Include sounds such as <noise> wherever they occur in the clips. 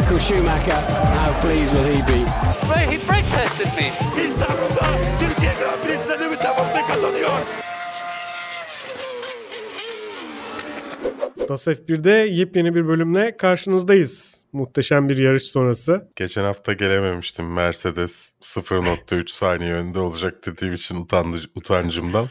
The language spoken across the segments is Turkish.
Michael Schumacher, how pleased will he be? He brake tested me. İstanbul'da Türkiye Grand Prix'sinde Lewis Hamilton kazanıyor. DAS F1'de yepyeni bir bölümle karşınızdayız. Muhteşem bir yarış sonrası. Geçen hafta gelememiştim. Mercedes 0.3 saniye önde olacak dediğim için utandı, utancımdan.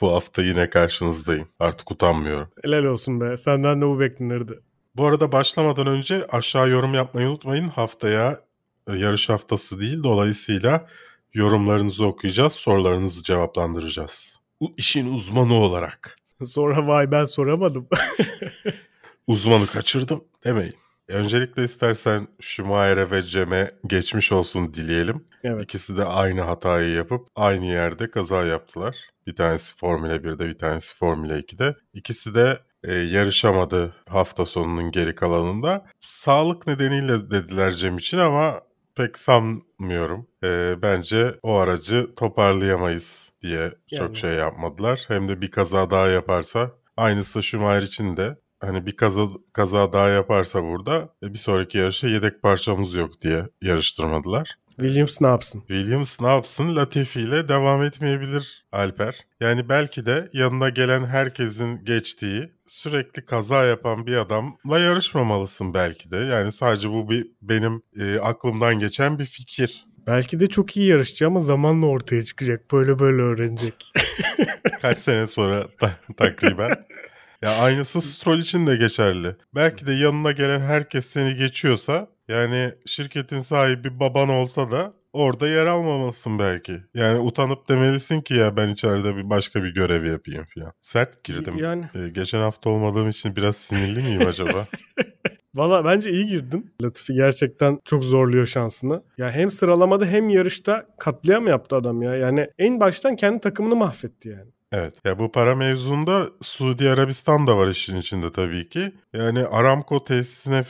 Bu hafta yine karşınızdayım. Artık utanmıyorum. Helal olsun be. Senden de bu beklenirdi. Bu arada başlamadan önce aşağı yorum yapmayı unutmayın. Haftaya e, yarış haftası değil. Dolayısıyla yorumlarınızı okuyacağız. Sorularınızı cevaplandıracağız. Bu işin uzmanı olarak. <laughs> Sonra vay ben soramadım. <laughs> Uzmanı kaçırdım demeyin. Öncelikle istersen Schumacher'e ve Cem'e geçmiş olsun dileyelim. evet. İkisi de aynı hatayı yapıp aynı yerde kaza yaptılar. Bir tanesi Formula 1'de bir tanesi Formula 2'de. İkisi de e, yarışamadı hafta sonunun geri kalanında. Sağlık nedeniyle dediler Cem için ama pek sanmıyorum. E, bence o aracı toparlayamayız diye çok Yani. şey yapmadılar. Hem de bir kaza daha yaparsa aynısı Schumacher için de hani bir kaza, kaza daha yaparsa burada e, bir sonraki yarışa yedek parçamız yok diye yarıştırmadılar. Williams ne yapsın? Williams ne yapsın? Latifi ile devam etmeyebilir Alper. Yani belki de yanına gelen herkesin geçtiği sürekli kaza yapan bir adamla yarışmamalısın belki de. Yani sadece bu bir benim e, aklımdan geçen bir fikir. Belki de çok iyi yarışçı ama zamanla ortaya çıkacak. Böyle böyle öğrenecek. <laughs> Kaç sene sonra ta- takriben. Ya aynısı Stroll için de geçerli. Belki de yanına gelen herkes seni geçiyorsa yani şirketin sahibi baban olsa da orada yer almamalısın belki. Yani utanıp demelisin ki ya ben içeride bir başka bir görev yapayım falan. Sert girdim. Yani Ee, geçen hafta olmadığım için biraz sinirli miyim acaba? <laughs> valla bence iyi girdin. Latifi gerçekten çok zorluyor şansını. Ya hem sıralamada hem yarışta katliam yaptı adam ya. Yani en baştan kendi takımını mahvetti yani. Evet. Ya bu para mevzunda Suudi Arabistan da var işin içinde tabii ki. Yani Aramco tesisine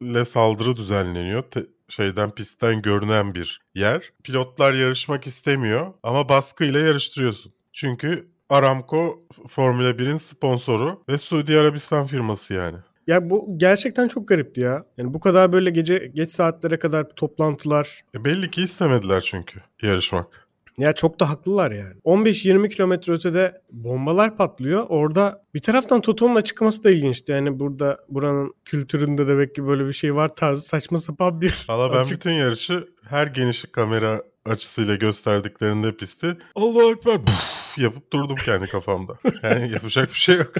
füzeyle saldırı düzenleniyor. Te- şeyden pistten görünen bir yer. Pilotlar yarışmak istemiyor ama baskıyla yarıştırıyorsun. Çünkü Aramco Formula 1'in sponsoru ve Suudi Arabistan firması yani. Ya bu gerçekten çok garipti ya. Yani bu kadar böyle gece geç saatlere kadar toplantılar. E belli ki istemediler çünkü yarışmak. Ya çok da haklılar yani. 15-20 kilometre ötede bombalar patlıyor. Orada bir taraftan Toto'nun açıklaması da ilginçti. Yani burada buranın kültüründe demek ki böyle bir şey var tarzı saçma sapan bir Valla ben açık- bütün yarışı her geniş kamera açısıyla gösterdiklerinde pisti Allahu Ekber puf yapıp durdum kendi kafamda. Yani <laughs> yapacak bir şey yok.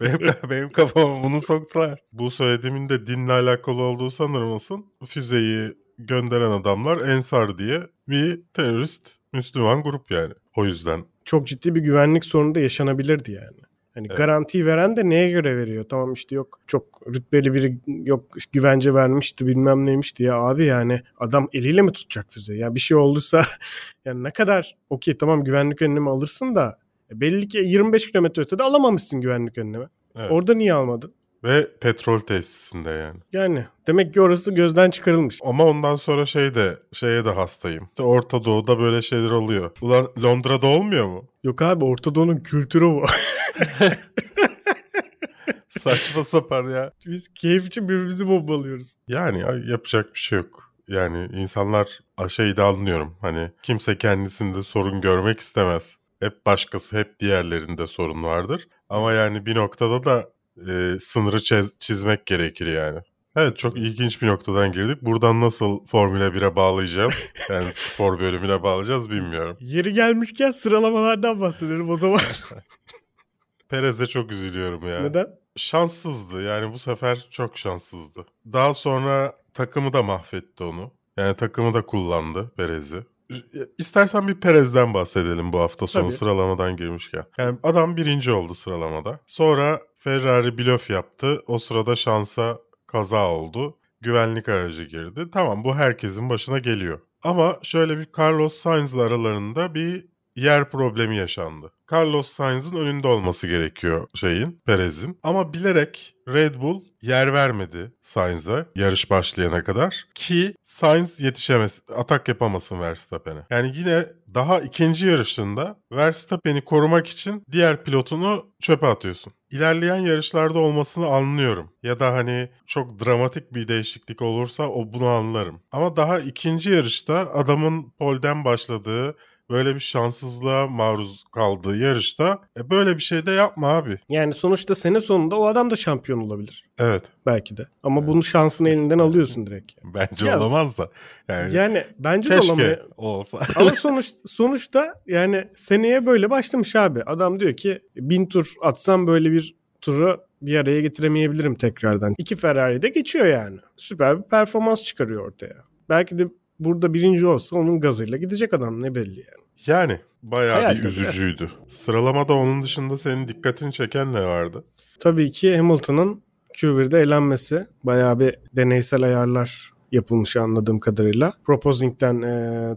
benim, benim kafama bunu soktular. Bu söylediğimin de dinle alakalı olduğu sanırmasın. Füzeyi gönderen adamlar Ensar diye bir terörist Müslüman grup yani. O yüzden çok ciddi bir güvenlik sorunu da yaşanabilirdi yani. Hani Evet. garantiyi veren de neye göre veriyor? Tamam işte yok çok rütbeli biri yok güvence vermişti bilmem neymiş diye abi yani adam eliyle mi tutacak füzeyi? Ya bir şey olduysa <laughs> yani ne kadar okey tamam güvenlik önlemi alırsın da e, belli ki 25 kilometre ötede alamamışsın güvenlik önlemi. evet. Orada niye almadın? Ve petrol tesisinde yani. Yani demek ki orası gözden çıkarılmış. Ama ondan sonra şey de şeye de hastayım. İşte Orta Doğu'da böyle şeyler oluyor. Ulan Londra'da olmuyor mu? Yok abi Orta Doğu'nun kültürü bu. <laughs> Saçma sapan ya. Biz keyif için birbirimizi bombalıyoruz. Yani ya- yapacak bir şey yok. Yani insanlar şeyi de anlıyorum. Hani kimse kendisinde sorun görmek istemez. Hep başkası, hep diğerlerinde sorun vardır. Ama yani bir noktada da e, sınırı çiz- çizmek gerekir yani. Evet çok ilginç bir noktadan girdik. Buradan nasıl Formula 1'e bağlayacağız? Yani <laughs> spor bölümüne bağlayacağız bilmiyorum. Yeri gelmişken sıralamalardan bahsedelim o zaman. <laughs> Perez'e çok üzülüyorum ya. Neden? şanssızdı. Yani bu sefer çok şanssızdı. Daha sonra takımı da mahvetti onu. Yani takımı da kullandı Perez'i. İstersen bir Perez'den bahsedelim bu hafta sonu Tabii. sıralamadan girmişken. Yani adam birinci oldu sıralamada. Sonra Ferrari blöf yaptı. O sırada şansa kaza oldu. Güvenlik aracı girdi. Tamam bu herkesin başına geliyor. Ama şöyle bir Carlos Sainz'la aralarında bir yer problemi yaşandı. Carlos Sainz'ın önünde olması gerekiyor şeyin, Perez'in. Ama bilerek Red Bull yer vermedi Sainz'a yarış başlayana kadar ki Sainz yetişemez, atak yapamasın Verstappen'e. Yani yine daha ikinci yarışında Verstappen'i korumak için diğer pilotunu çöpe atıyorsun. İlerleyen yarışlarda olmasını anlıyorum. Ya da hani çok dramatik bir değişiklik olursa o bunu anlarım. Ama daha ikinci yarışta adamın polden başladığı böyle bir şanssızlığa maruz kaldığı yarışta e böyle bir şey de yapma abi. Yani sonuçta sene sonunda o adam da şampiyon olabilir. Evet. Belki de. Ama bunun şansını elinden alıyorsun direkt. Yani, <laughs> Bence Ya- olamaz da. Yani, yani bence de olamıyor. keşke olsa. <laughs> Ama <laughs> sonuç, sonuçta yani seneye böyle başlamış abi. Adam diyor ki bin tur atsam böyle bir turu bir araya getiremeyebilirim tekrardan. İki Ferrari de geçiyor yani. Süper bir performans çıkarıyor ortaya. Belki de burada birinci olsa onun gazıyla gidecek adam ne belli yani. Yani bayağı Hayal bir üzücüydü. Sıralamada onun dışında senin dikkatini çeken ne vardı? Tabii ki Hamilton'ın Q1'de elenmesi. Bayağı bir deneysel ayarlar yapılmış anladığım kadarıyla. Proposing'den e,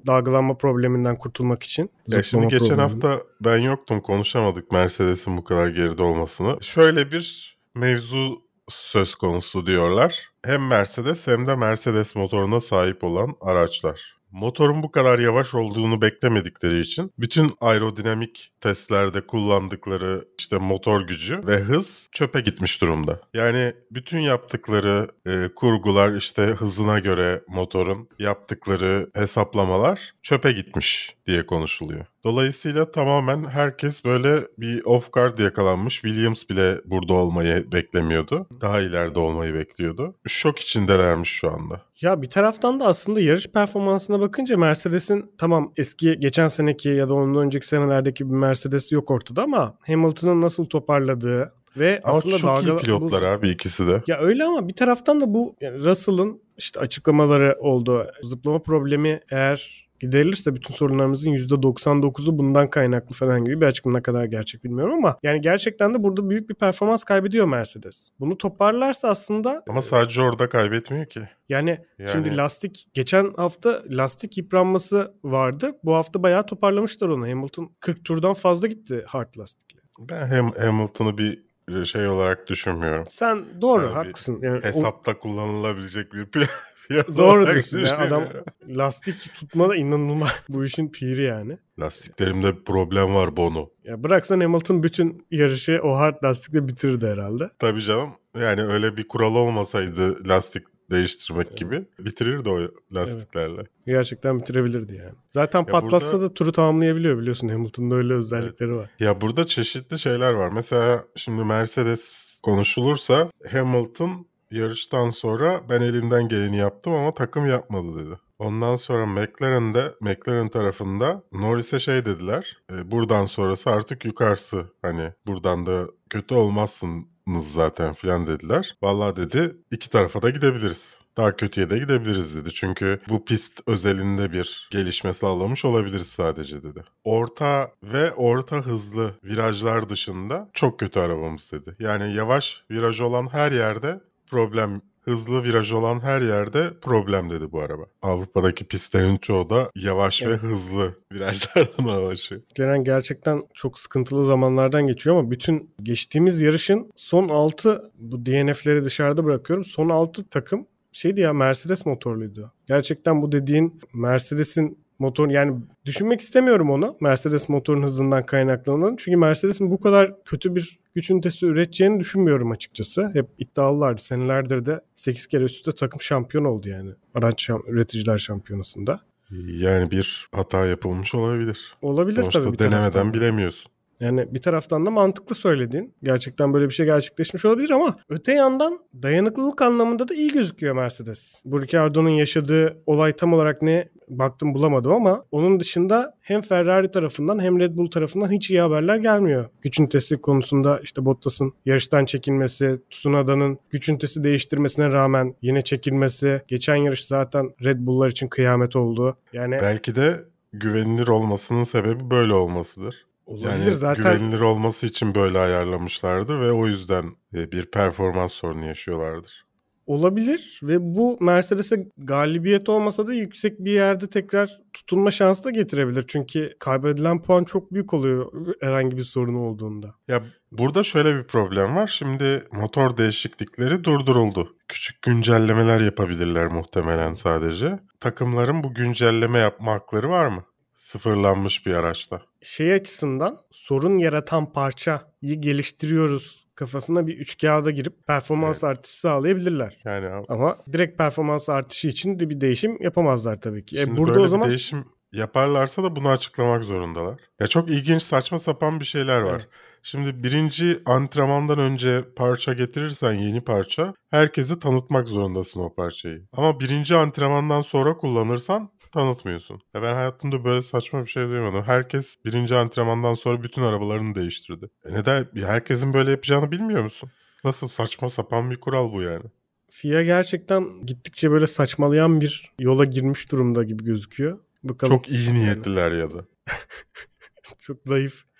dalgalanma probleminden kurtulmak için. Ya şimdi geçen probleminden. hafta ben yoktum konuşamadık Mercedes'in bu kadar geride olmasını. Şöyle bir mevzu söz konusu diyorlar. Hem Mercedes hem de Mercedes motoruna sahip olan araçlar. Motorun bu kadar yavaş olduğunu beklemedikleri için bütün aerodinamik testlerde kullandıkları işte motor gücü ve hız çöpe gitmiş durumda. Yani bütün yaptıkları e, kurgular işte hızına göre motorun yaptıkları hesaplamalar çöpe gitmiş diye konuşuluyor. Dolayısıyla tamamen herkes böyle bir off guard yakalanmış. Williams bile burada olmayı beklemiyordu. Daha ileride olmayı bekliyordu. Şok içindelermiş şu anda. Ya bir taraftan da aslında yarış performansına bakınca Mercedes'in tamam eski geçen seneki ya da ondan önceki senelerdeki bir Mercedes yok ortada ama Hamilton'ın nasıl toparladığı ve Ama aslında çok iyi dalga- pilotlar bu- abi ikisi de. Ya öyle ama bir taraftan da bu yani Russell'ın işte açıklamaları oldu. Zıplama problemi eğer giderilirse bütün sorunlarımızın %99'u bundan kaynaklı falan gibi bir açıklama kadar gerçek bilmiyorum ama yani gerçekten de burada büyük bir performans kaybediyor Mercedes. Bunu toparlarsa aslında Ama sadece orada kaybetmiyor ki. yani, Yani- şimdi lastik geçen hafta lastik yıpranması vardı. Bu hafta bayağı toparlamışlar onu. Hamilton 40 turdan fazla gitti hard lastikle. Ben Hamilton'ı bir şey olarak düşünmüyorum. Sen doğru Yani haklısın. Yani o- Hesapta kullanılabilecek bir <laughs> fiyat doğru diyorsun. Yani adam lastik tutma da inanılmaz. <laughs> Bu işin piri yani. Lastiklerimde bir problem var Bono. Ya bıraksan Hamilton bütün yarışı o hard lastikle bitirirdi herhalde. Tabii canım. Yani öyle bir kural olmasaydı lastik değiştirmek gibi bitirirdi o lastiklerle. Gerçekten bitirebilirdi yani. Zaten burada- patlatsa da turu tamamlayabiliyor biliyorsun. Hamilton'ın öyle özellikleri var. Ya burada çeşitli şeyler var. Mesela şimdi Mercedes konuşulursa Hamilton yarıştan sonra ben elimden geleni yaptım ama takım yapmadı dedi. Ondan sonra McLaren'de McLaren tarafında Norris'e şey dediler. "E, buradan sonrası artık yukarısı. Hani buradan da kötü olmazsınız zaten filan dediler. Vallahi dedi iki tarafa da gidebiliriz. Daha kötüye de gidebiliriz dedi. Çünkü bu pist özelinde bir gelişme sağlamış olabiliriz sadece dedi. Orta ve orta hızlı virajlar dışında çok kötü arabamız dedi. Yani yavaş viraj olan her yerde problem hızlı viraj olan her yerde problem dedi bu araba. Avrupa'daki pistlerin çoğu da yavaş ve Evet. hızlı virajlardan <laughs> oluşuyor. Gelen gerçekten çok sıkıntılı zamanlardan geçiyor ama bütün geçtiğimiz yarışın son 6 bu DNF'leri dışarıda bırakıyorum. Son 6 takım şeydi ya Mercedes motorluydu. Gerçekten bu dediğin Mercedes'in motor yani düşünmek istemiyorum onu. Mercedes motorun hızından kaynaklanan. Çünkü Mercedes'in bu kadar kötü bir güç ünitesi üreteceğini düşünmüyorum açıkçası. Hep iddialılardı. Senelerdir de 8 kere üst üste takım şampiyon oldu yani. Araç şam- üreticiler şampiyonasında. Yani bir hata yapılmış olabilir. Olabilir Sonuçta tabii bir denemeden taraftan bilemiyorsun. Yani bir taraftan da mantıklı söylediğin. Gerçekten böyle bir şey gerçekleşmiş olabilir ama öte yandan dayanıklılık anlamında da iyi gözüküyor Mercedes. Bu Ricciardo'nun yaşadığı olay tam olarak ne baktım bulamadım ama onun dışında hem Ferrari tarafından hem Red Bull tarafından hiç iyi haberler gelmiyor. Güç ünitesi konusunda işte Bottas'ın yarıştan çekilmesi, Tsunoda'nın güç ünitesi değiştirmesine rağmen yine çekilmesi. Geçen yarış zaten Red Bull'lar için kıyamet oldu. Yani Belki de güvenilir olmasının sebebi böyle olmasıdır. Olabilir Yani zaten. güvenilir olması için böyle ayarlamışlardır ve o yüzden e, bir performans sorunu yaşıyorlardır. olabilir ve bu Mercedes'e galibiyet olmasa da yüksek bir yerde tekrar tutulma şansı da getirebilir. Çünkü kaybedilen puan çok büyük oluyor herhangi bir sorun olduğunda. Ya burada şöyle bir problem var. Şimdi motor değişiklikleri durduruldu. Küçük güncellemeler yapabilirler muhtemelen sadece. Takımların bu güncelleme yapma hakları var mı? Sıfırlanmış bir araçta. Şey açısından sorun yaratan parçayı geliştiriyoruz kafasına bir üç kağıda girip performans Evet. artışı sağlayabilirler. Yani Ama direkt performans artışı için de bir değişim yapamazlar tabii ki. E Şimdi burada böyle o zaman bir değişim yaparlarsa da bunu açıklamak zorundalar. Ya çok ilginç saçma sapan bir şeyler var. Evet. Şimdi birinci antrenmandan önce parça getirirsen yeni parça herkese tanıtmak zorundasın o parçayı. Ama birinci antrenmandan sonra kullanırsan tanıtmıyorsun. Ya ben hayatımda böyle saçma bir şey duymadım. Herkes birinci antrenmandan sonra bütün arabalarını değiştirdi. E neden? Herkesin böyle yapacağını bilmiyor musun? Nasıl saçma sapan bir kural bu yani. FIA gerçekten gittikçe böyle saçmalayan bir yola girmiş durumda gibi gözüküyor. Bakalım. Çok iyi niyetliler ya da. <laughs> Çok zayıf.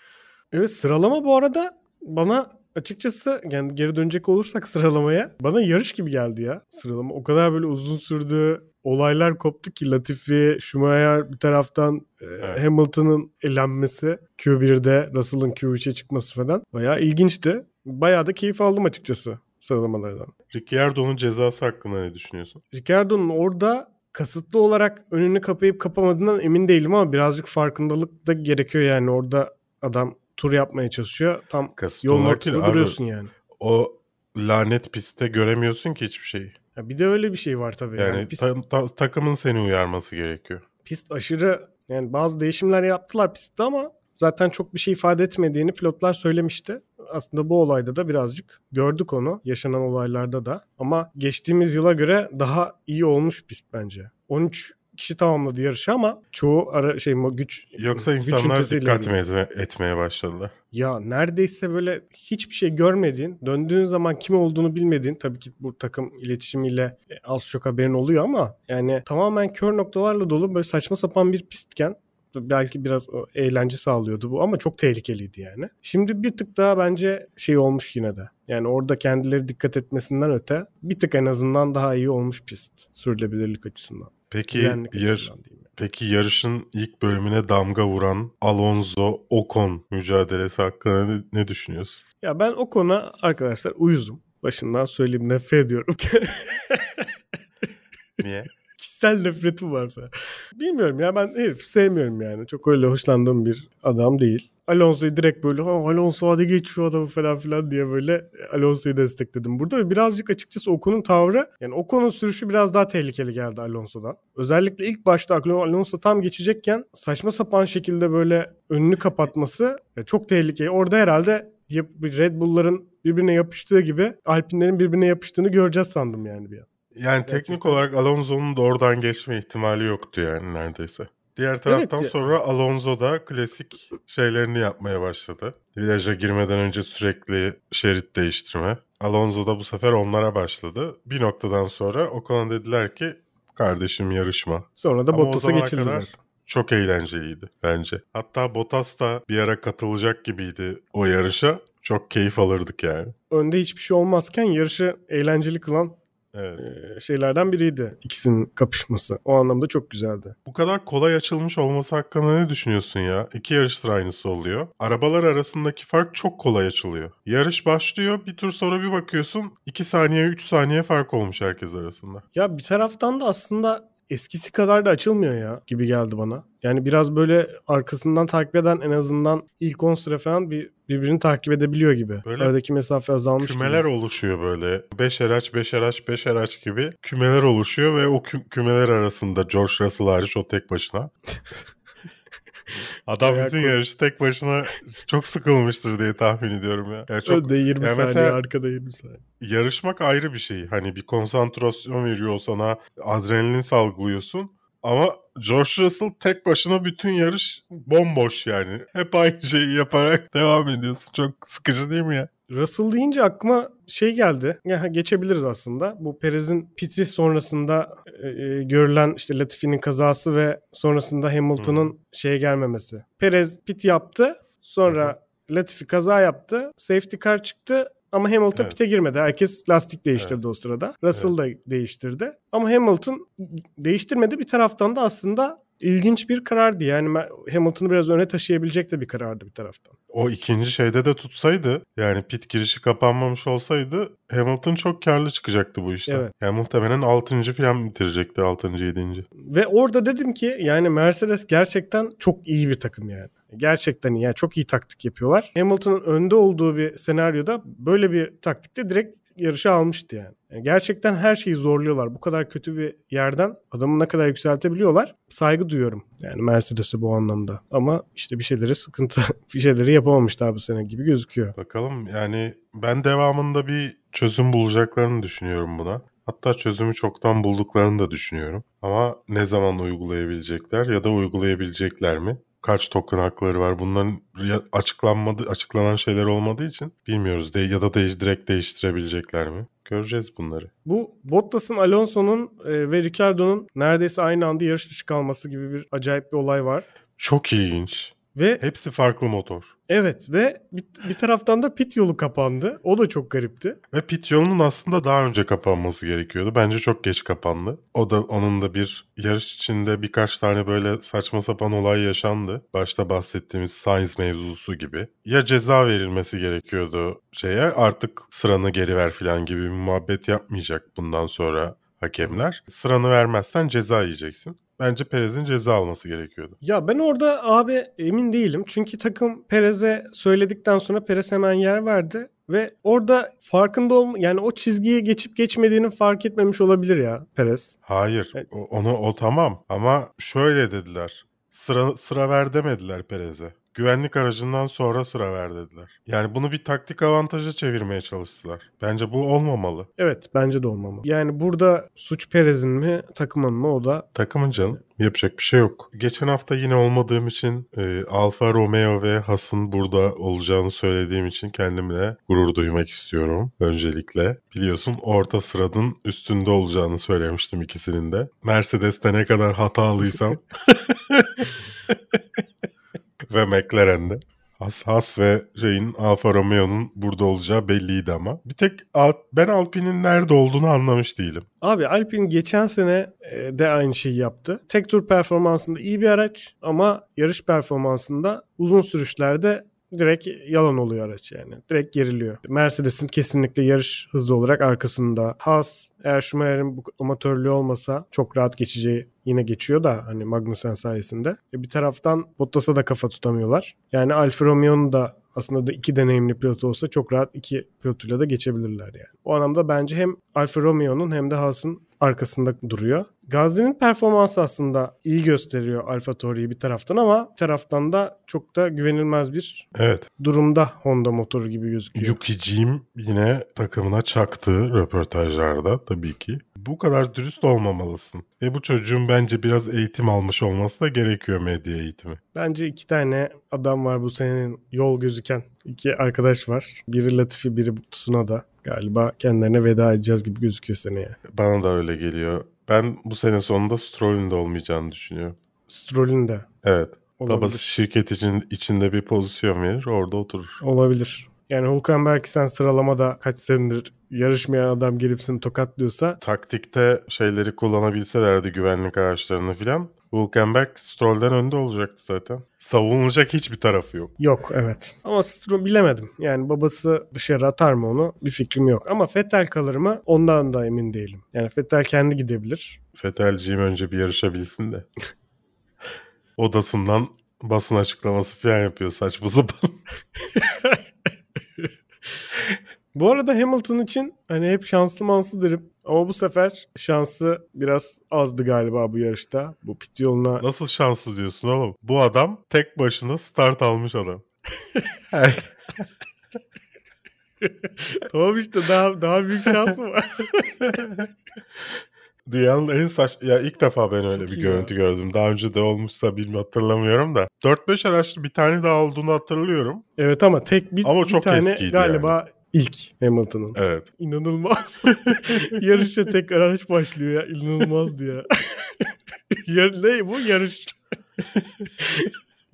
Evet sıralama bu arada bana açıkçası yani geri dönecek olursak <laughs> sıralamaya bana yarış gibi geldi ya sıralama. O kadar böyle uzun sürdü. Olaylar koptu ki Latifi, Schumacher bir taraftan e, Evet. Hamilton'ın elenmesi, Q1'de Russell'ın Q3'e çıkması falan. Bayağı ilginçti. Bayağı da keyif aldım açıkçası sıralamalardan. Ricciardo'nun cezası hakkında ne düşünüyorsun? Ricardo'nun orada kasıtlı olarak önünü kapayıp kapamadığından emin değilim ama birazcık farkındalık da gerekiyor yani orada adam tur yapmaya çalışıyor. Tam Kasıtlı yolun ortasında abi. duruyorsun yani. o lanet pistte göremiyorsun ki hiçbir şeyi. Ya bir de öyle bir şey var tabii. Yani, Yani pist, ta- ta- takımın seni uyarması gerekiyor. pist aşırı yani bazı değişimler yaptılar pistte ama zaten çok bir şey ifade etmediğini pilotlar söylemişti. Aslında bu olayda da birazcık gördük onu yaşanan olaylarda da. Ama geçtiğimiz yıla göre daha iyi olmuş pist bence. 13 kişi tamamladı yarışı ama çoğu ara şey güç Yoksa güç insanlar dikkat mi etme- etmeye başladılar? Ya neredeyse böyle hiçbir şey görmediğin, döndüğün zaman kim olduğunu bilmediğin, tabii ki bu takım iletişimiyle e, az çok haberin oluyor ama yani tamamen kör noktalarla dolu böyle saçma sapan bir pistken belki biraz eğlence sağlıyordu bu ama çok tehlikeliydi yani. Şimdi bir tık daha bence şey olmuş yine de. Yani orada kendileri dikkat etmesinden öte bir tık en azından daha iyi olmuş pist sürülebilirlik açısından. Peki Güvenlik yar- peki yarışın ilk bölümüne damga vuran Alonso Ocon mücadelesi hakkında ne, ne düşünüyorsun? Ya ben o konuda arkadaşlar uyuzum. Başından söyleyeyim nefret ediyorum. <laughs> Niye? Kişisel nefretim var falan. Bilmiyorum ya ben herifi sevmiyorum yani. Çok öyle hoşlandığım bir adam değil. Alonso'yu direkt böyle "Ha, Alonso hadi geç şu adamı falan filan diye böyle Alonso'yu destekledim. Burada birazcık açıkçası Ocon'un tavrı yani Ocon'un sürüşü biraz daha tehlikeli geldi Alonso'dan. Özellikle ilk başta Alonso tam geçecekken saçma sapan şekilde böyle önünü kapatması çok tehlikeli. Orada herhalde Red Bull'ların birbirine yapıştığı gibi Alpine'lerin birbirine yapıştığını göreceğiz sandım yani bir an. Yani teknik Gerçekten. olarak Alonso'nun da oradan geçme ihtimali yoktu yani neredeyse. Diğer taraftan ya- sonra Alonso da klasik şeylerini yapmaya başladı. Viraja girmeden önce sürekli şerit değiştirme. Alonso da bu sefer onlara başladı. Bir noktadan sonra Ocon'a dediler ki kardeşim yarışma. Sonra da Bottas'a geçildi kadar zaten. Çok eğlenceliydi bence. Hatta Bottas da bir ara katılacak gibiydi o yarışa. Çok keyif alırdık yani. önde hiçbir şey olmazken yarışı eğlenceli kılan Evet. şeylerden biriydi. İkisinin kapışması. O anlamda çok güzeldi. Bu kadar kolay açılmış olması hakkında ne düşünüyorsun ya? İki yarıştır aynısı oluyor. Arabalar arasındaki fark çok kolay açılıyor. Yarış başlıyor bir tur sonra bir bakıyorsun 2 saniye 3 saniye fark olmuş herkes arasında. Ya bir taraftan da aslında eskisi kadar da açılmıyor ya gibi geldi bana. Yani biraz böyle arkasından takip eden en azından ilk 10 sıra falan bir, birbirini takip edebiliyor gibi. Böyle Aradaki mesafe azalmış Kümeler gibi. oluşuyor böyle. Beşer aç, beşer aç, beşer aç gibi kümeler oluşuyor ve o kü- kümeler arasında George Russell hariç o tek başına. <laughs> Adam bütün yarışı tek başına çok sıkılmıştır diye tahmin ediyorum ya. Yani çok Önde 20 Ya saniye, arkada 20 saniye. yarışmak ayrı bir şey. Hani bir konsantrasyon veriyor sana, adrenalin salgılıyorsun. Ama George Russell tek başına bütün yarış bomboş yani. Hep aynı şeyi yaparak devam ediyorsun. Çok sıkıcı değil mi ya? Russell deyince aklıma şey geldi. Ya, geçebiliriz aslında. Bu Perez'in piti sonrasında e, e, görülen işte Latifi'nin kazası ve sonrasında Hamilton'ın şeye gelmemesi. Perez pit yaptı. Sonra Latifi kaza yaptı. Safety car çıktı. Ama Hamilton Evet. pite girmedi. Herkes lastik değiştirdi o sırada. Russell da değiştirdi. Ama Hamilton değiştirmedi. Bir taraftan da aslında ilginç bir karardı. Yani Hamilton'ı biraz öne taşıyabilecek de bir karardı bir taraftan. O ikinci şeyde de tutsaydı yani pit girişi kapanmamış olsaydı Hamilton çok karlı çıkacaktı bu işten. Evet. Yani muhtemelen 6. falan bitirecekti 6. 7. Ve orada dedim ki yani Mercedes gerçekten çok iyi bir takım yani. Gerçekten iyi. Yani çok iyi taktik yapıyorlar. Hamilton'ın önde olduğu bir senaryoda böyle bir taktikte direkt yarışı almıştı yani. Yani gerçekten her şeyi zorluyorlar. Bu kadar kötü bir yerden adamı ne kadar yükseltebiliyorlar. Saygı duyuyorum yani Mercedes'e bu anlamda. Ama işte bir şeyleri sıkıntı, <laughs> bir şeyleri yapamamışlar bu sene gibi gözüküyor. Bakalım yani ben devamında bir çözüm bulacaklarını düşünüyorum buna. Hatta çözümü çoktan bulduklarını da düşünüyorum. Ama ne zaman uygulayabilecekler ya da uygulayabilecekler mi? Kaç token hakları var? Bunların açıklanmadı, açıklanan şeyler olmadığı için bilmiyoruz. De ya da değiş, direkt değiştirebilecekler mi? Göreceğiz bunları. Bu Bottas'ın, Alonso'nun e, ve Ricciardo'nun neredeyse aynı anda yarış dışı kalması gibi bir acayip bir olay var. Çok ilginç. Ve Hepsi farklı motor. evet ve bir, bir taraftan da pit yolu kapandı. O da çok garipti. Ve pit yolunun aslında daha önce kapanması gerekiyordu. Bence çok geç kapandı. O da onun da bir yarış içinde birkaç tane böyle saçma sapan olay yaşandı. Başta bahsettiğimiz Sainz mevzusu gibi. Ya ceza verilmesi gerekiyordu şeye artık sıranı geri ver falan gibi bir muhabbet yapmayacak bundan sonra hakemler. Sıranı vermezsen ceza yiyeceksin. Bence Perez'in ceza alması gerekiyordu. Ya ben orada abi emin değilim. Çünkü takım Perez'e söyledikten sonra Perez hemen yer verdi. Ve orada farkında olma yani o çizgiye geçip geçmediğini fark etmemiş olabilir ya Perez. Hayır, Evet. o- onu o tamam ama şöyle dediler. Sıra sıra ver demediler Perez'e. Güvenlik aracından sonra sıra ver dediler. Yani bunu bir taktik avantaja çevirmeye çalıştılar. Bence bu olmamalı. Evet bence de olmamalı. Yani burada suç Perez'in mi takımın mı o da Takımın canım. Yapacak bir şey yok. Geçen hafta yine olmadığım için e, Alfa Romeo ve Haas'ın burada olacağını söylediğim için kendimle gurur duymak istiyorum öncelikle. Biliyorsun orta sıranın üstünde olacağını söylemiştim ikisinin de. Mercedes'te ne kadar hatalıysam <laughs> ve McLaren'de. Has, Has ve şeyin Alfa Romeo'nun burada olacağı belliydi ama. Bir tek ben Alpine'in nerede olduğunu anlamış değilim. Abi Alpine geçen sene e, de aynı şeyi yaptı. Tek tur performansında iyi bir araç ama yarış performansında uzun sürüşlerde direkt yalan oluyor araç yani. Direkt geriliyor. Mercedes'in kesinlikle yarış hızlı olarak arkasında. Haas eğer Schumacher'in bu amatörlüğü olmasa çok rahat geçeceği yine geçiyor da hani Magnussen sayesinde. E bir taraftan Bottas'a da kafa tutamıyorlar. Yani Alfa Romeo'nun da aslında da iki deneyimli pilot olsa çok rahat iki pilotuyla da geçebilirler yani. O anlamda bence hem Alfa Romeo'nun hem de Haas'ın arkasında duruyor. Gazli'nin performansı aslında iyi gösteriyor Alfa Tauri'yi bir taraftan ama bir taraftan da çok da güvenilmez bir Evet. durumda Honda motoru gibi gözüküyor. Yuki'ciğim yine takımına çaktı röportajlarda tabii ki. Bu kadar dürüst olmamalısın. Ve bu çocuğun bence biraz eğitim almış olması da gerekiyor medya eğitimi. Bence iki tane adam var bu senenin yol gözüken. iki arkadaş var. Biri Latifi biri Tsunoda. Galiba kendilerine veda edeceğiz gibi gözüküyor seneye. Bana da öyle geliyor. Ben bu sene sonunda Stroll'ün de olmayacağını düşünüyorum. Stroll'ün de Evet. olabilir. Babası şirket için içinde bir pozisyon verir, orada oturur. Olabilir. Yani Hülkenberg sen sıralamada kaç senedir yarışmayan adam gelip seni tokatlıyorsa Taktikte şeyleri kullanabilselerdi güvenlik araçlarını filan. Hülkenberg Stroll'den önde olacaktı zaten. Savunulacak hiçbir tarafı yok. yok evet. Ama Stroll bilemedim. Yani babası dışarı atar mı onu bir fikrim yok. Ama Vettel kalır mı ondan da emin değilim. Yani Vettel kendi gidebilir. Fetelciğim önce bir yarışabilsin de. <laughs> Odasından basın açıklaması falan yapıyor saçma sapan. <laughs> Bu arada Hamilton için hani hep şanslı manslı derim. Ama bu sefer şansı biraz azdı galiba bu yarışta. Bu pit yoluna Nasıl şanslı diyorsun oğlum? Bu adam tek başına start almış adam. <laughs> Tamam işte daha daha büyük şans mı var? <laughs> Dünyanın en saç... Ya ilk defa ben öyle Çok bir görüntü gördüm. Daha önce de olmuşsa bilmiyorum hatırlamıyorum da. 4-5 araçlı bir tane daha olduğunu hatırlıyorum. evet ama tek bir, Ama bir çok tane eskiydi galiba ilk Hamilton'ın. Evet. İnanılmaz. <laughs> Yarışa tek araç başlıyor ya. İnanılmazdı ya. <laughs> Yar ne bu yarış?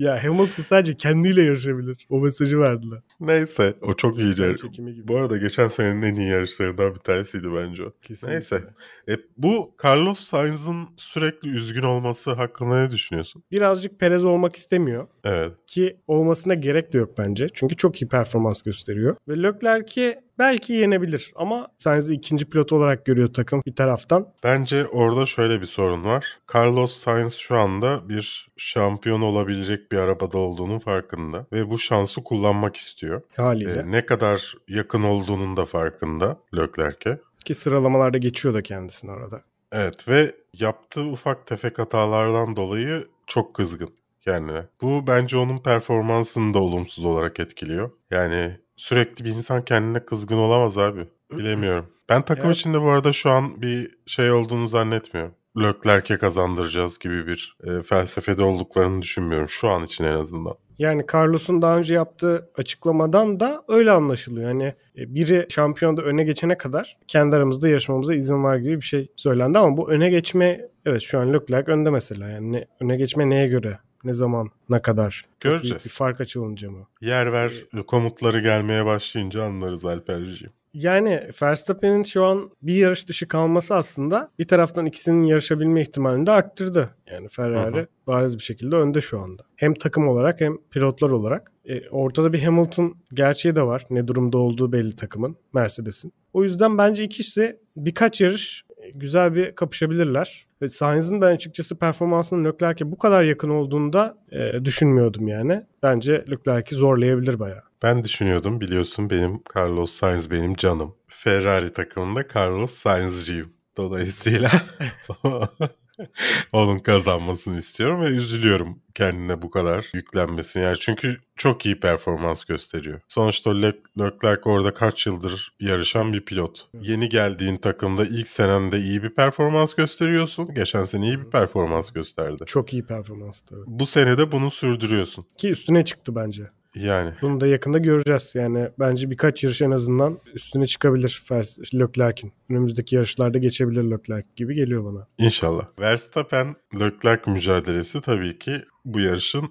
Ya Hamilton sadece kendiyle yarışabilir. O mesajı verdiler. Neyse o çok iyi. Gibi. Bu arada geçen senenin en iyi yarışlarından bir tanesiydi bence o. Kesinlikle. Neyse. E, bu Carlos Sainz'ın sürekli üzgün olması hakkında ne düşünüyorsun? Birazcık Perez olmak istemiyor. Evet. Ki olmasına gerek de yok bence. Çünkü çok iyi performans gösteriyor. Ve Leclerc'i belki yenebilir. Ama Sainz'i ikinci pilot olarak görüyor takım bir taraftan. Bence orada şöyle bir sorun var. Carlos Sainz şu anda bir şampiyon olabilecek bir arabada olduğunun farkında. Ve bu şansı kullanmak istiyor. Haliyle. E, ne kadar yakın olduğunun da farkında Leclerc'e. Ki sıralamalarda geçiyor da kendisini arada. Evet ve yaptığı ufak tefek hatalardan dolayı çok kızgın kendine. Bu bence onun performansını da olumsuz olarak etkiliyor. Yani sürekli bir insan kendine kızgın olamaz abi. Bilemiyorum. Ben takım Evet. içinde bu arada şu an bir şey olduğunu zannetmiyorum. Leclerc'e kazandıracağız gibi bir e, felsefede olduklarını düşünmüyorum. Şu an için en azından. Yani Carlos'un daha önce yaptığı açıklamadan da öyle anlaşılıyor. Yani e, biri şampiyonda öne geçene kadar kendi aramızda yarışmamıza izin var gibi bir şey söylendi ama bu öne geçme evet şu an Leclerc önde mesela. Yani ne, öne geçme neye göre? Ne zaman? Ne kadar? Göreceğiz. bir fark açılınca mı? Yer ver komutları gelmeye başlayınca anlarız Alperciğim. Yani Verstappen'in şu an bir yarış dışı kalması aslında bir taraftan ikisinin yarışabilme ihtimalini de arttırdı. Yani Ferrari hı. bariz bir şekilde önde şu anda. Hem takım olarak hem pilotlar olarak. E, ortada bir Hamilton gerçeği de var. Ne durumda olduğu belli takımın, Mercedes'in. O yüzden bence ikisi birkaç yarış e, güzel bir kapışabilirler. Ve Sainz'ın ben açıkçası performansının Leclerc'e bu kadar yakın olduğunda e, düşünmüyordum yani. Bence Leclerc'i zorlayabilir bayağı. Ben düşünüyordum biliyorsun benim Carlos Sainz benim canım. Ferrari takımında Carlos Sainz'ciyim. Dolayısıyla <laughs> <laughs> onun kazanmasını istiyorum ve üzülüyorum kendine bu kadar yüklenmesine. Yani çünkü çok iyi performans gösteriyor. Sonuçta Le- Leclerc orada kaç yıldır yarışan bir pilot. Yeni geldiğin takımda ilk senende iyi bir performans gösteriyorsun. Geçen sene iyi bir performans gösterdi. Çok iyi performanstı. evet. Bu sene de bunu sürdürüyorsun. Ki üstüne çıktı bence. Yani Bunu da yakında göreceğiz. Yani bence birkaç yarış en azından üstüne çıkabilir Leclerc'in. Önümüzdeki yarışlarda geçebilir Leclerc gibi geliyor bana. İnşallah. Verstappen Leclerc mücadelesi tabii ki bu yarışın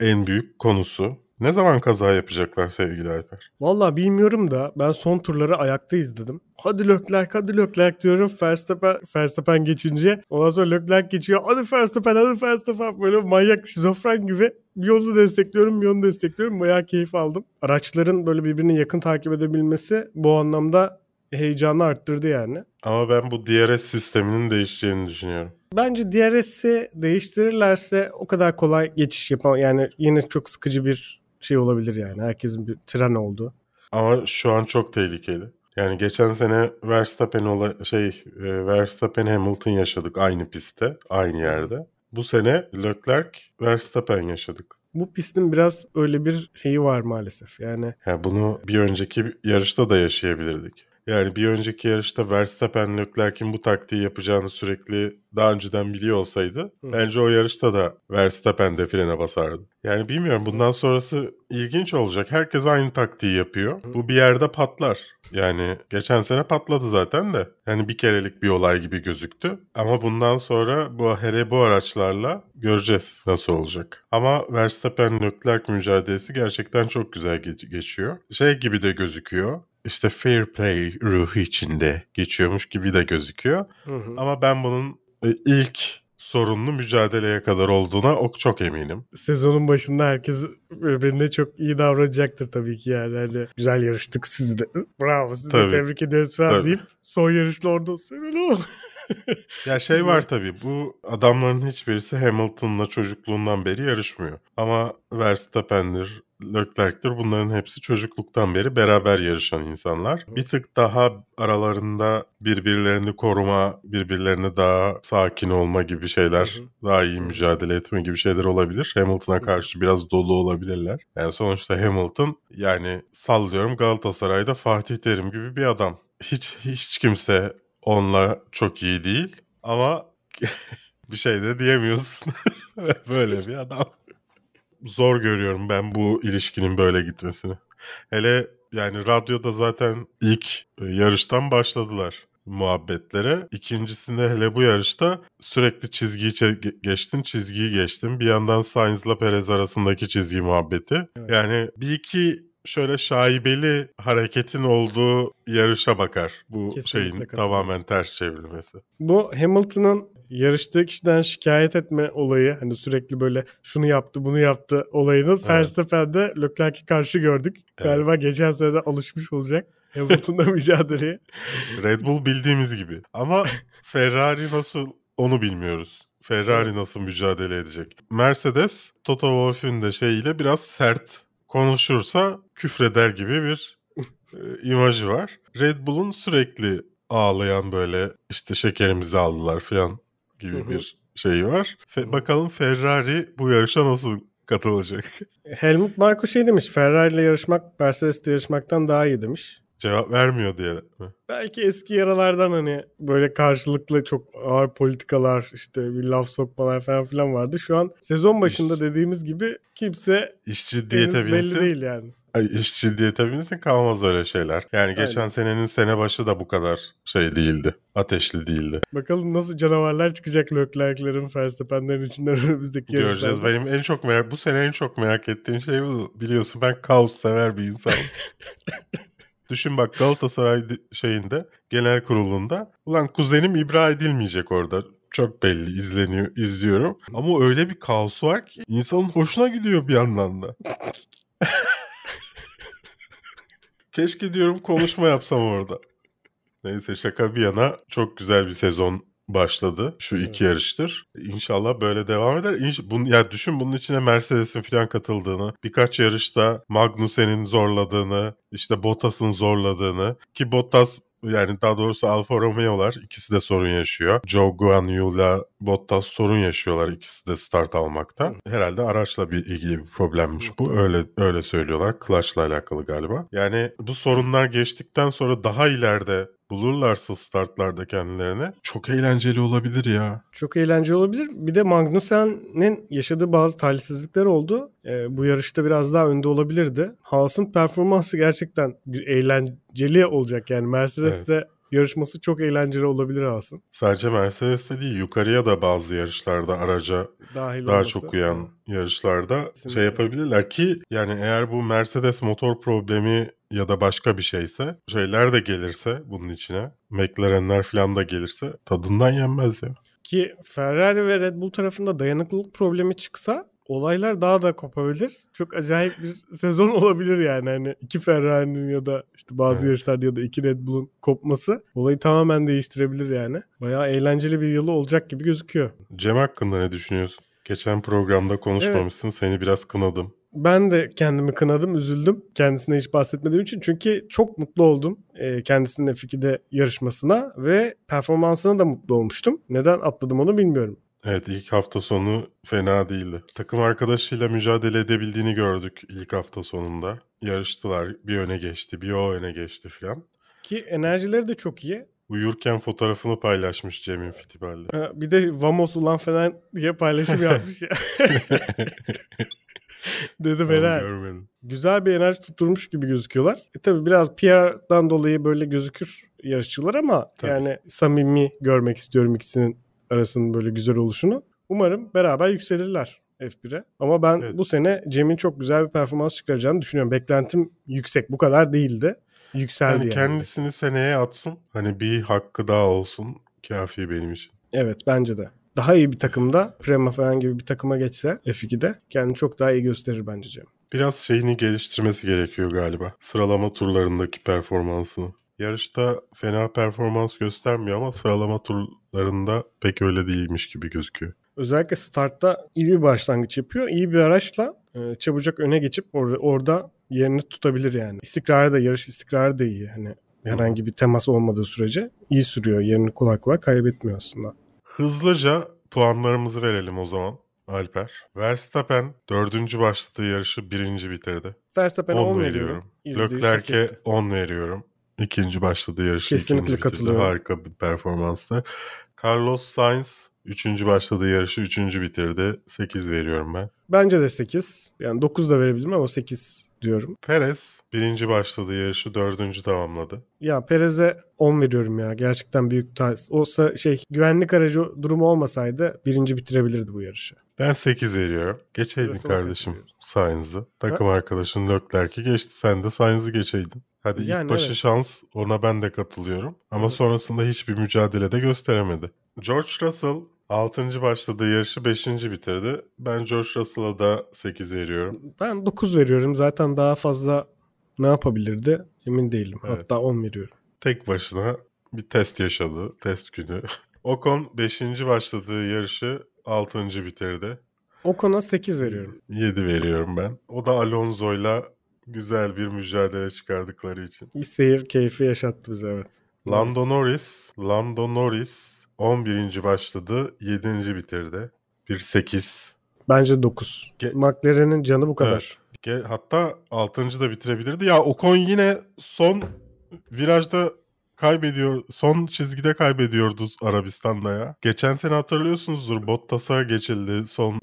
en büyük konusu. Ne zaman kaza yapacaklar sevgili Alper? Vallahi bilmiyorum da ben son turları ayakta izledim. Hadi Leclerc hadi Leclerc diyorum. Verstappen, Verstappen geçince ondan sonra Leclerc geçiyor. Hadi Verstappen hadi Verstappen. Böyle manyak şizofren gibi bir yolu destekliyorum bir yolu destekliyorum. Bayağı keyif aldım. Araçların böyle birbirini yakın takip edebilmesi bu anlamda heyecanı arttırdı yani. Ama ben bu DRS sisteminin değişeceğini düşünüyorum. Bence DRS'i değiştirirlerse o kadar kolay geçiş yapamam. Yani yine çok sıkıcı bir şey olabilir yani. Herkesin bir tren oldu. Ama şu an çok tehlikeli. Yani geçen sene Verstappen ola şey e, Verstappen Hamilton yaşadık aynı pistte, aynı yerde. Bu sene Leclerc Verstappen yaşadık. Bu pistin biraz öyle bir şeyi var maalesef. Yani Yani bunu bir önceki yarışta da yaşayabilirdik. Yani bir önceki yarışta Verstappen Leclerc'in bu taktiği yapacağını sürekli daha önceden biliyor olsaydı Hı. bence o yarışta da Verstappen de frene basardı. Yani bilmiyorum bundan sonrası ilginç olacak. Herkes aynı taktiği yapıyor. Bu bir yerde patlar. Yani geçen sene patladı zaten de. Yani bir kerelik bir olay gibi gözüktü. Ama bundan sonra bu hele bu araçlarla göreceğiz nasıl olacak. Ama Verstappen Leclerc mücadelesi gerçekten çok güzel geç- geçiyor. Şey gibi de gözüküyor. İşte fair play ruhu içinde geçiyormuş gibi de gözüküyor. hı hı. Ama ben bunun e, ilk sorunlu mücadeleye kadar olduğuna ok çok eminim. sezonun başında herkes birbirine çok iyi davranacaktır tabii ki yani. Hani güzel yarıştık siz de. Bravo sizi de Tabii. tebrik ederiz falan Tabii. deyip son yarışta orada Ya şey var <laughs> tabii bu adamların hiçbirisi Hamilton'la çocukluğundan beri yarışmıyor. Ama Verstappen'dir, Leclerc'tir bunların hepsi çocukluktan beri beraber yarışan insanlar. Bir tık daha aralarında birbirlerini koruma, birbirlerine daha sakin olma gibi şeyler, daha iyi mücadele etme gibi şeyler olabilir. Hamilton'a karşı biraz dolu olabilirler. Yani sonuçta Hamilton yani sallıyorum Galatasaray'da Fatih Terim gibi bir adam. Hiç hiç kimse onunla çok iyi değil ama <laughs> bir şey de diyemiyorsun. <laughs> böyle bir adam. Zor görüyorum ben bu ilişkinin böyle gitmesini. Hele yani radyoda zaten ilk e, yarıştan başladılar. muhabbetlere. İkincisinde hele bu yarışta sürekli çizgiyi geçtin, çizgiyi geçtin. Bir yandan Sainz'la Perez arasındaki çizgi muhabbeti. Evet. Yani bir iki şöyle şaibeli hareketin olduğu yarışa bakar. Bu Kesinlikle şeyin katılıyorum. tamamen ters çevrilmesi. Bu Hamilton'ın yarıştığı kişiden şikayet etme olayı hani sürekli böyle şunu yaptı bunu yaptı olayını Verstappen'de Leclerc'e karşı gördük. Evet. Galiba geçen sene de alışmış olacak <laughs> Hamilton'la mücadeleye. Red Bull bildiğimiz gibi. Ama <laughs> Ferrari nasıl onu bilmiyoruz. Ferrari nasıl mücadele edecek? Mercedes Toto Wolff'ün de şeyiyle biraz sert konuşursa küfreder gibi bir <laughs> e, imajı var. Red Bull'un sürekli ağlayan böyle işte şekerimizi aldılar falan gibi bir şeyi var. Fe- bakalım Ferrari bu yarışa nasıl katılacak? Helmut Marko şey demiş Ferrari ile yarışmak Mercedes'le yarışmaktan daha iyi demiş. Cevap vermiyor diye mi? Belki eski yaralardan hani böyle karşılıklı çok ağır politikalar işte bir laf sokmalar falan filan vardı. Şu an sezon başında dediğimiz gibi kimse İş ciddiyete belli değil yani. Ay, iş ciddiyete binsin kalmaz öyle şeyler. Yani geçen Aynen. senenin sene başı da bu kadar şey değildi. Ateşli değildi. Bakalım nasıl canavarlar çıkacak Leclerc'lerin, Verstappen'lerin içinden <laughs> önümüzdeki Göreceğiz. yarışlarda. Benim en çok merak bu sene en çok merak ettiğim şey bu. Biliyorsun ben kaos sever bir insanım. <laughs> Düşün bak Galatasaray şeyinde genel kurulunda ulan kuzenim ibra edilmeyecek orada. Çok belli izleniyor, izliyorum. Ama öyle bir kaos var ki insanın hoşuna gidiyor bir yandan da. <laughs> Keşke diyorum konuşma yapsam orada. Neyse şaka bir yana çok güzel bir sezon başladı. Şu iki yarıştır. İnşallah böyle devam eder. İnş- bun, ya düşün bunun içine Mercedes'in falan katıldığını, birkaç yarışta Magnussen'in zorladığını, işte Bottas'ın zorladığını ki Bottas yani daha doğrusu Alfa Romeo'lar ikisi de sorun yaşıyor. Joe Guan Yu'la Bottas sorun yaşıyorlar ikisi de start almakta. Herhalde araçla bir ilgili bir problemmiş bu. Öyle öyle söylüyorlar. Clutch'la alakalı galiba. Yani bu sorunlar geçtikten sonra daha ileride bulurlarsa startlarda kendilerine çok eğlenceli olabilir ya. Çok eğlenceli olabilir. Bir de Magnussen'in yaşadığı bazı talihsizlikler oldu. Ee, bu yarışta biraz daha önde olabilirdi. Haas'ın performansı gerçekten eğlenceli olacak. Yani Mercedes'te yarışması çok eğlenceli olabilir Haas'ın. Sadece Mercedes'te değil yukarıya da bazı yarışlarda araca Dahil daha olması. çok uyan yarışlarda Kesinlikle. şey yapabilirler ki yani eğer bu Mercedes motor problemi ya da başka bir şeyse şeyler de gelirse bunun içine McLaren'ler falan da gelirse tadından yenmez ya. Ki Ferrari ve Red Bull tarafında dayanıklılık problemi çıksa olaylar daha da kopabilir. Çok acayip bir <laughs> sezon olabilir yani. Hani iki Ferrari'nin ya da işte bazı Evet. yarışlarda ya da iki Red Bull'un kopması olayı tamamen değiştirebilir yani. Bayağı eğlenceli bir yılı olacak gibi gözüküyor. Cem hakkında ne düşünüyorsun? Geçen programda konuşmamışsın seni biraz kınadım. Ben de kendimi kınadım, üzüldüm. Kendisine hiç bahsetmediğim için. Çünkü çok mutlu oldum e, kendisinin F2'de yarışmasına ve performansına da mutlu olmuştum. Neden atladım onu bilmiyorum. Evet ilk hafta sonu fena değildi. Takım arkadaşıyla mücadele edebildiğini gördük ilk hafta sonunda. Yarıştılar bir öne geçti bir o öne geçti filan. Ki enerjileri de çok iyi. Uyurken fotoğrafını paylaşmış Cem'in Fittipaldi. Ha, bir de Vamos ulan falan diye paylaşım yapmış ya. <laughs> <laughs> Helal. görmedim. Güzel bir enerji tutturmuş gibi gözüküyorlar. E tabi biraz PR'dan dolayı böyle gözükür yarışçılar ama Tabii. yani samimi görmek istiyorum ikisinin arasının böyle güzel oluşunu. Umarım beraber yükselirler F1'e. Ama ben Evet. bu sene Cem'in çok güzel bir performans çıkaracağını düşünüyorum. Beklentim yüksek. Bu kadar değildi. Yükseldi Yani yani. kendisini seneye atsın. Hani bir hakkı daha olsun. Kafi benim için. Evet bence de. Daha iyi bir takımda Prema falan gibi bir takıma geçse F2'de kendini çok daha iyi gösterir bence Cem. Biraz şeyini geliştirmesi gerekiyor galiba. Sıralama turlarındaki performansını. Yarışta fena performans göstermiyor ama sıralama turlarında pek öyle değilmiş gibi gözüküyor. Özellikle startta iyi bir başlangıç yapıyor. İyi bir araçla e, çabucak öne geçip or- orada yerini tutabilir yani. İstikrarı da yarış istikrarı da iyi. Hani herhangi bir temas olmadığı sürece iyi sürüyor. Yerini kolay kolay kaybetmiyor aslında. Hızlıca puanlarımızı verelim o zaman. Alper. Verstappen dördüncü başladığı yarışı birinci bitirdi. Verstappen'e 10 10 veriyorum. Leclerc'e etti. 10 veriyorum. İkinci başladığı yarışı Kesinlikle katılıyorum. Harika bir performanstı. Carlos Sainz üçüncü başladığı yarışı üçüncü bitirdi. 8 veriyorum ben. Bence de 8. Yani 9 da verebilirim ama 8 diyorum. Perez birinci başladığı yarışı dördüncü tamamladı. Ya Perez'e 10 veriyorum ya. Gerçekten büyük tarz. Olsa şey güvenlik aracı durumu olmasaydı birinci bitirebilirdi bu yarışı. Ben 8 veriyorum. Geçeydin Sırasına kardeşim. Sainz'ı. Takım arkadaşın Leclerc'i geçti. Sen de Sainz'ı geçeydin. Hadi Yani ilk başı evet. şans ona ben de katılıyorum. Ama Evet. sonrasında hiçbir mücadelede gösteremedi. George Russell 6. başladığı yarışı 5. bitirdi. Ben George Russell'a da 8 veriyorum. Ben 9 veriyorum. Zaten daha fazla ne yapabilirdi emin değilim. Evet. Hatta 10 veriyorum. Tek başına bir test yaşadı. Test günü. <laughs> Ocon 5. başladığı yarışı 6. bitirdi. Ocon'a 8 veriyorum. 7 veriyorum ben. O da Alonso'yla güzel bir mücadele çıkardıkları için. Bir seyir keyfi yaşattı bize evet. Lando. Norris, Lando Norris 11. başladı, 7. bitirdi. Bir 8. Bence 9. Ge- McLaren'in canı bu kadar. Ge- Hatta 6. da bitirebilirdi. Ya Ocon yine son virajda kaybediyor. Son çizgide kaybediyordu Arabistan'da ya. Geçen sene hatırlıyorsunuzdur. Bottas'a geçildi son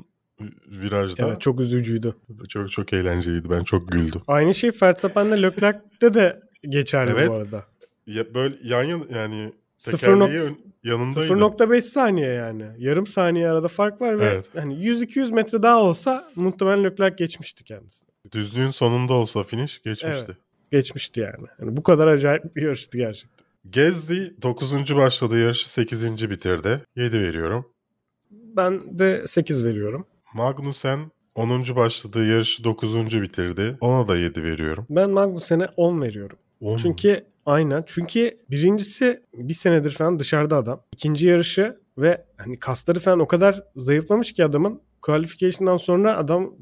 virajda. Evet çok üzücüydü. Çok çok eğlenceliydi. Ben çok güldüm. Aynı şey Verstappen'le Leclerc'te de geçerli Evet. bu arada. Ya böyle yan yan yani Sıfır tekerleği nok- ön- yanındaydı. 0.5 saniye yani. Yarım saniye arada fark var ve Evet. hani 100-200 metre daha olsa muhtemelen Leclerc geçmişti kendisini. Düzlüğün sonunda olsa finish geçmişti. Geçmişti yani. yani. Bu kadar acayip bir yarıştı gerçekten. Gezdi 9. başladığı yarışı 8. bitirdi. 7 veriyorum. Ben de 8 veriyorum. Magnussen 10. başladığı yarışı 9. bitirdi. Ona da 7 veriyorum. Ben Magnussen'e 10 veriyorum. On. Çünkü aynen. Çünkü birincisi bir senedir falan dışarıda adam. İkinci yarışı ve hani kasları falan o kadar zayıflamış ki adamın qualification'dan sonra adam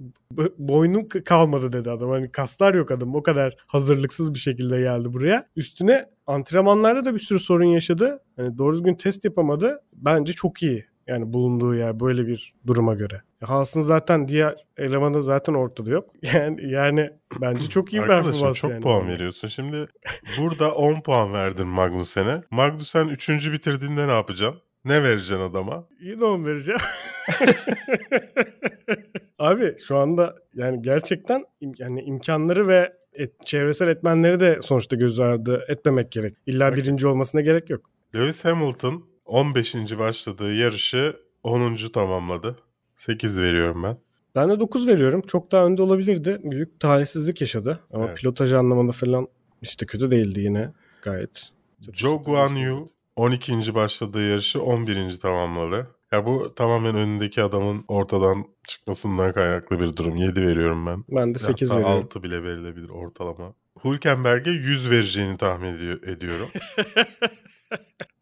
boynum kalmadı dedi adam. Hani kaslar yok adam. O kadar hazırlıksız bir şekilde geldi buraya. Üstüne antrenmanlarda da bir sürü sorun yaşadı. Hani doğru düzgün test yapamadı. Bence çok iyi. Yani bulunduğu yer böyle bir duruma göre. Haas'ın zaten diğer elemanı zaten ortada yok. <laughs> Yani yani bence çok iyi bir Arkadaşım performans çok yani. puan veriyorsun. Şimdi burada <laughs> 10 puan verdin Magnussen'e. Magnussen 3. bitirdiğinde ne yapacaksın? Ne vereceksin adama? Yine 10 vereceğim. <laughs> Abi şu anda yani gerçekten im- yani imkanları ve et- çevresel etmenleri de sonuçta göz ardı etmemek gerek. İlla Bak- birinci olmasına gerek yok. Lewis Hamilton 15. başladığı yarışı 10. tamamladı. 8 veriyorum ben. Ben de 9 veriyorum. Çok daha önde olabilirdi. Büyük talihsizlik yaşadı. Ama Evet. pilotaj anlamında falan işte kötü değildi yine gayet. Joe Guan Yu 12. başladığı yarışı 11. tamamladı. Ya bu tamamen önündeki adamın ortadan çıkmasından kaynaklı bir durum. 7 veriyorum ben. Ben de 8 Hatta veriyorum. 6 bile verilebilir ortalama. Hülkenberg'e 100 vereceğini tahmin ediyor, ediyorum. <laughs>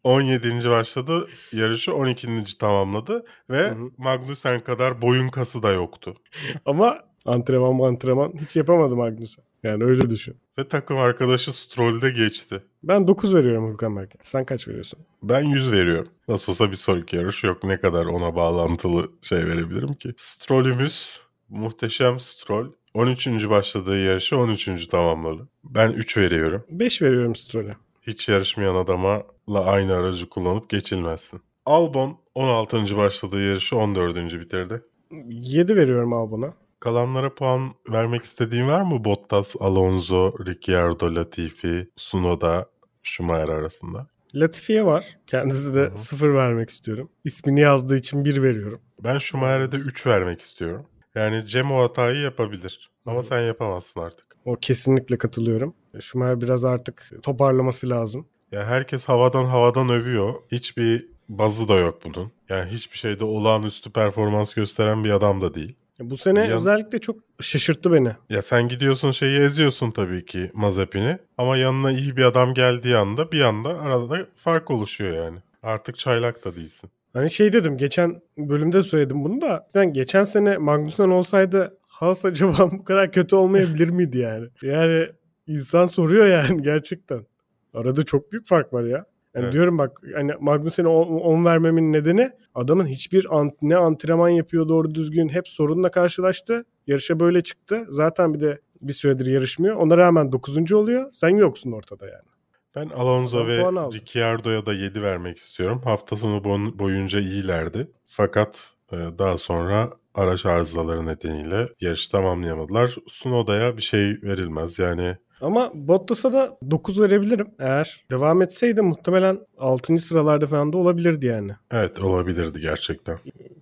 17. başladı. Yarışı 12. tamamladı ve Hı hı. Magnussen kadar boyun kası da yoktu. <laughs> Ama antrenman antrenman hiç yapamadı Magnussen. Yani öyle düşün. Ve takım arkadaşı Stroll'de geçti. Ben 9 veriyorum Hülkenberg'e. Sen kaç veriyorsun? Ben 100 veriyorum. Nasıl olsa bir sonraki yarış yok. Ne kadar ona bağlantılı şey verebilirim ki. Stroll'ümüz muhteşem Stroll. 13. başladığı yarışı 13. tamamladı. Ben 3 veriyorum. 5 veriyorum Stroll'e. Hiç yarışmayan adamla aynı aracı kullanıp geçilmezsin. Albon 16. başladığı yarışı 14. bitirdi. 7 veriyorum Albon'a. Kalanlara puan vermek istediğin var mı? Bottas, Alonso, Ricciardo, Latifi, Tsunoda, Schumacher arasında. Latifi'ye var. Kendisi de Hı hı. 0 vermek istiyorum. İsmini yazdığı için 1 veriyorum. Ben Schumacher'e de 3 vermek istiyorum. Yani Cem o hatayı yapabilir. Ama Hı. sen yapamazsın artık. O kesinlikle katılıyorum. Schumacher biraz artık toparlaması lazım. Ya herkes havadan havadan övüyor. Hiçbir bazı da yok bunun. Yani hiçbir şeyde olağanüstü performans gösteren bir adam da değil. Bu sene Yan- özellikle çok şaşırttı beni. Ya sen gidiyorsun şeyi eziyorsun tabii ki Mazepin'i. Ama yanına iyi bir adam geldiği anda bir anda arada fark oluşuyor yani. Artık çaylak da değilsin. Hani şey dedim geçen bölümde söyledim bunu da. Yani geçen sene Magnussen olsaydı Haas acaba <laughs> bu kadar kötü olmayabilir miydi yani? Yani insan soruyor yani <laughs> gerçekten. Arada çok büyük fark var ya. Yani Evet. diyorum bak hani Magnussen'e 10 vermemin nedeni adamın hiçbir ant- ne antrenman yapıyor doğru düzgün hep sorunla karşılaştı. Yarışa böyle çıktı. Zaten bir de bir süredir yarışmıyor. Ona rağmen 9. oluyor. Sen yoksun ortada yani. Ben Alonso ve. Ricciardo'ya da 7 vermek istiyorum. Hafta sonu boyunca iyilerdi. Fakat e, daha sonra araç arızaları nedeniyle yarışı tamamlayamadılar. Sunoda'ya bir şey verilmez. Yani Ama Bottas'a da 9 verebilirim. Eğer devam etseydi muhtemelen 6. sıralarda falan da olabilirdi yani. evet olabilirdi gerçekten.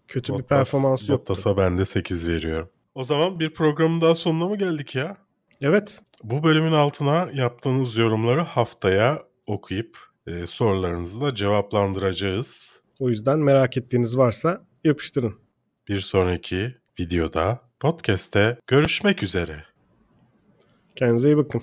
Kötü bir Bottas- performansı yoktu. Bottas'a ben de 8 veriyorum. O zaman bir programın daha sonuna mı geldik ya? Evet. Bu bölümün altına yaptığınız yorumları haftaya okuyup e, sorularınızı da cevaplandıracağız. O yüzden merak ettiğiniz varsa yapıştırın. Bir sonraki videoda, podcast'te görüşmek üzere. Kendinize iyi bakın.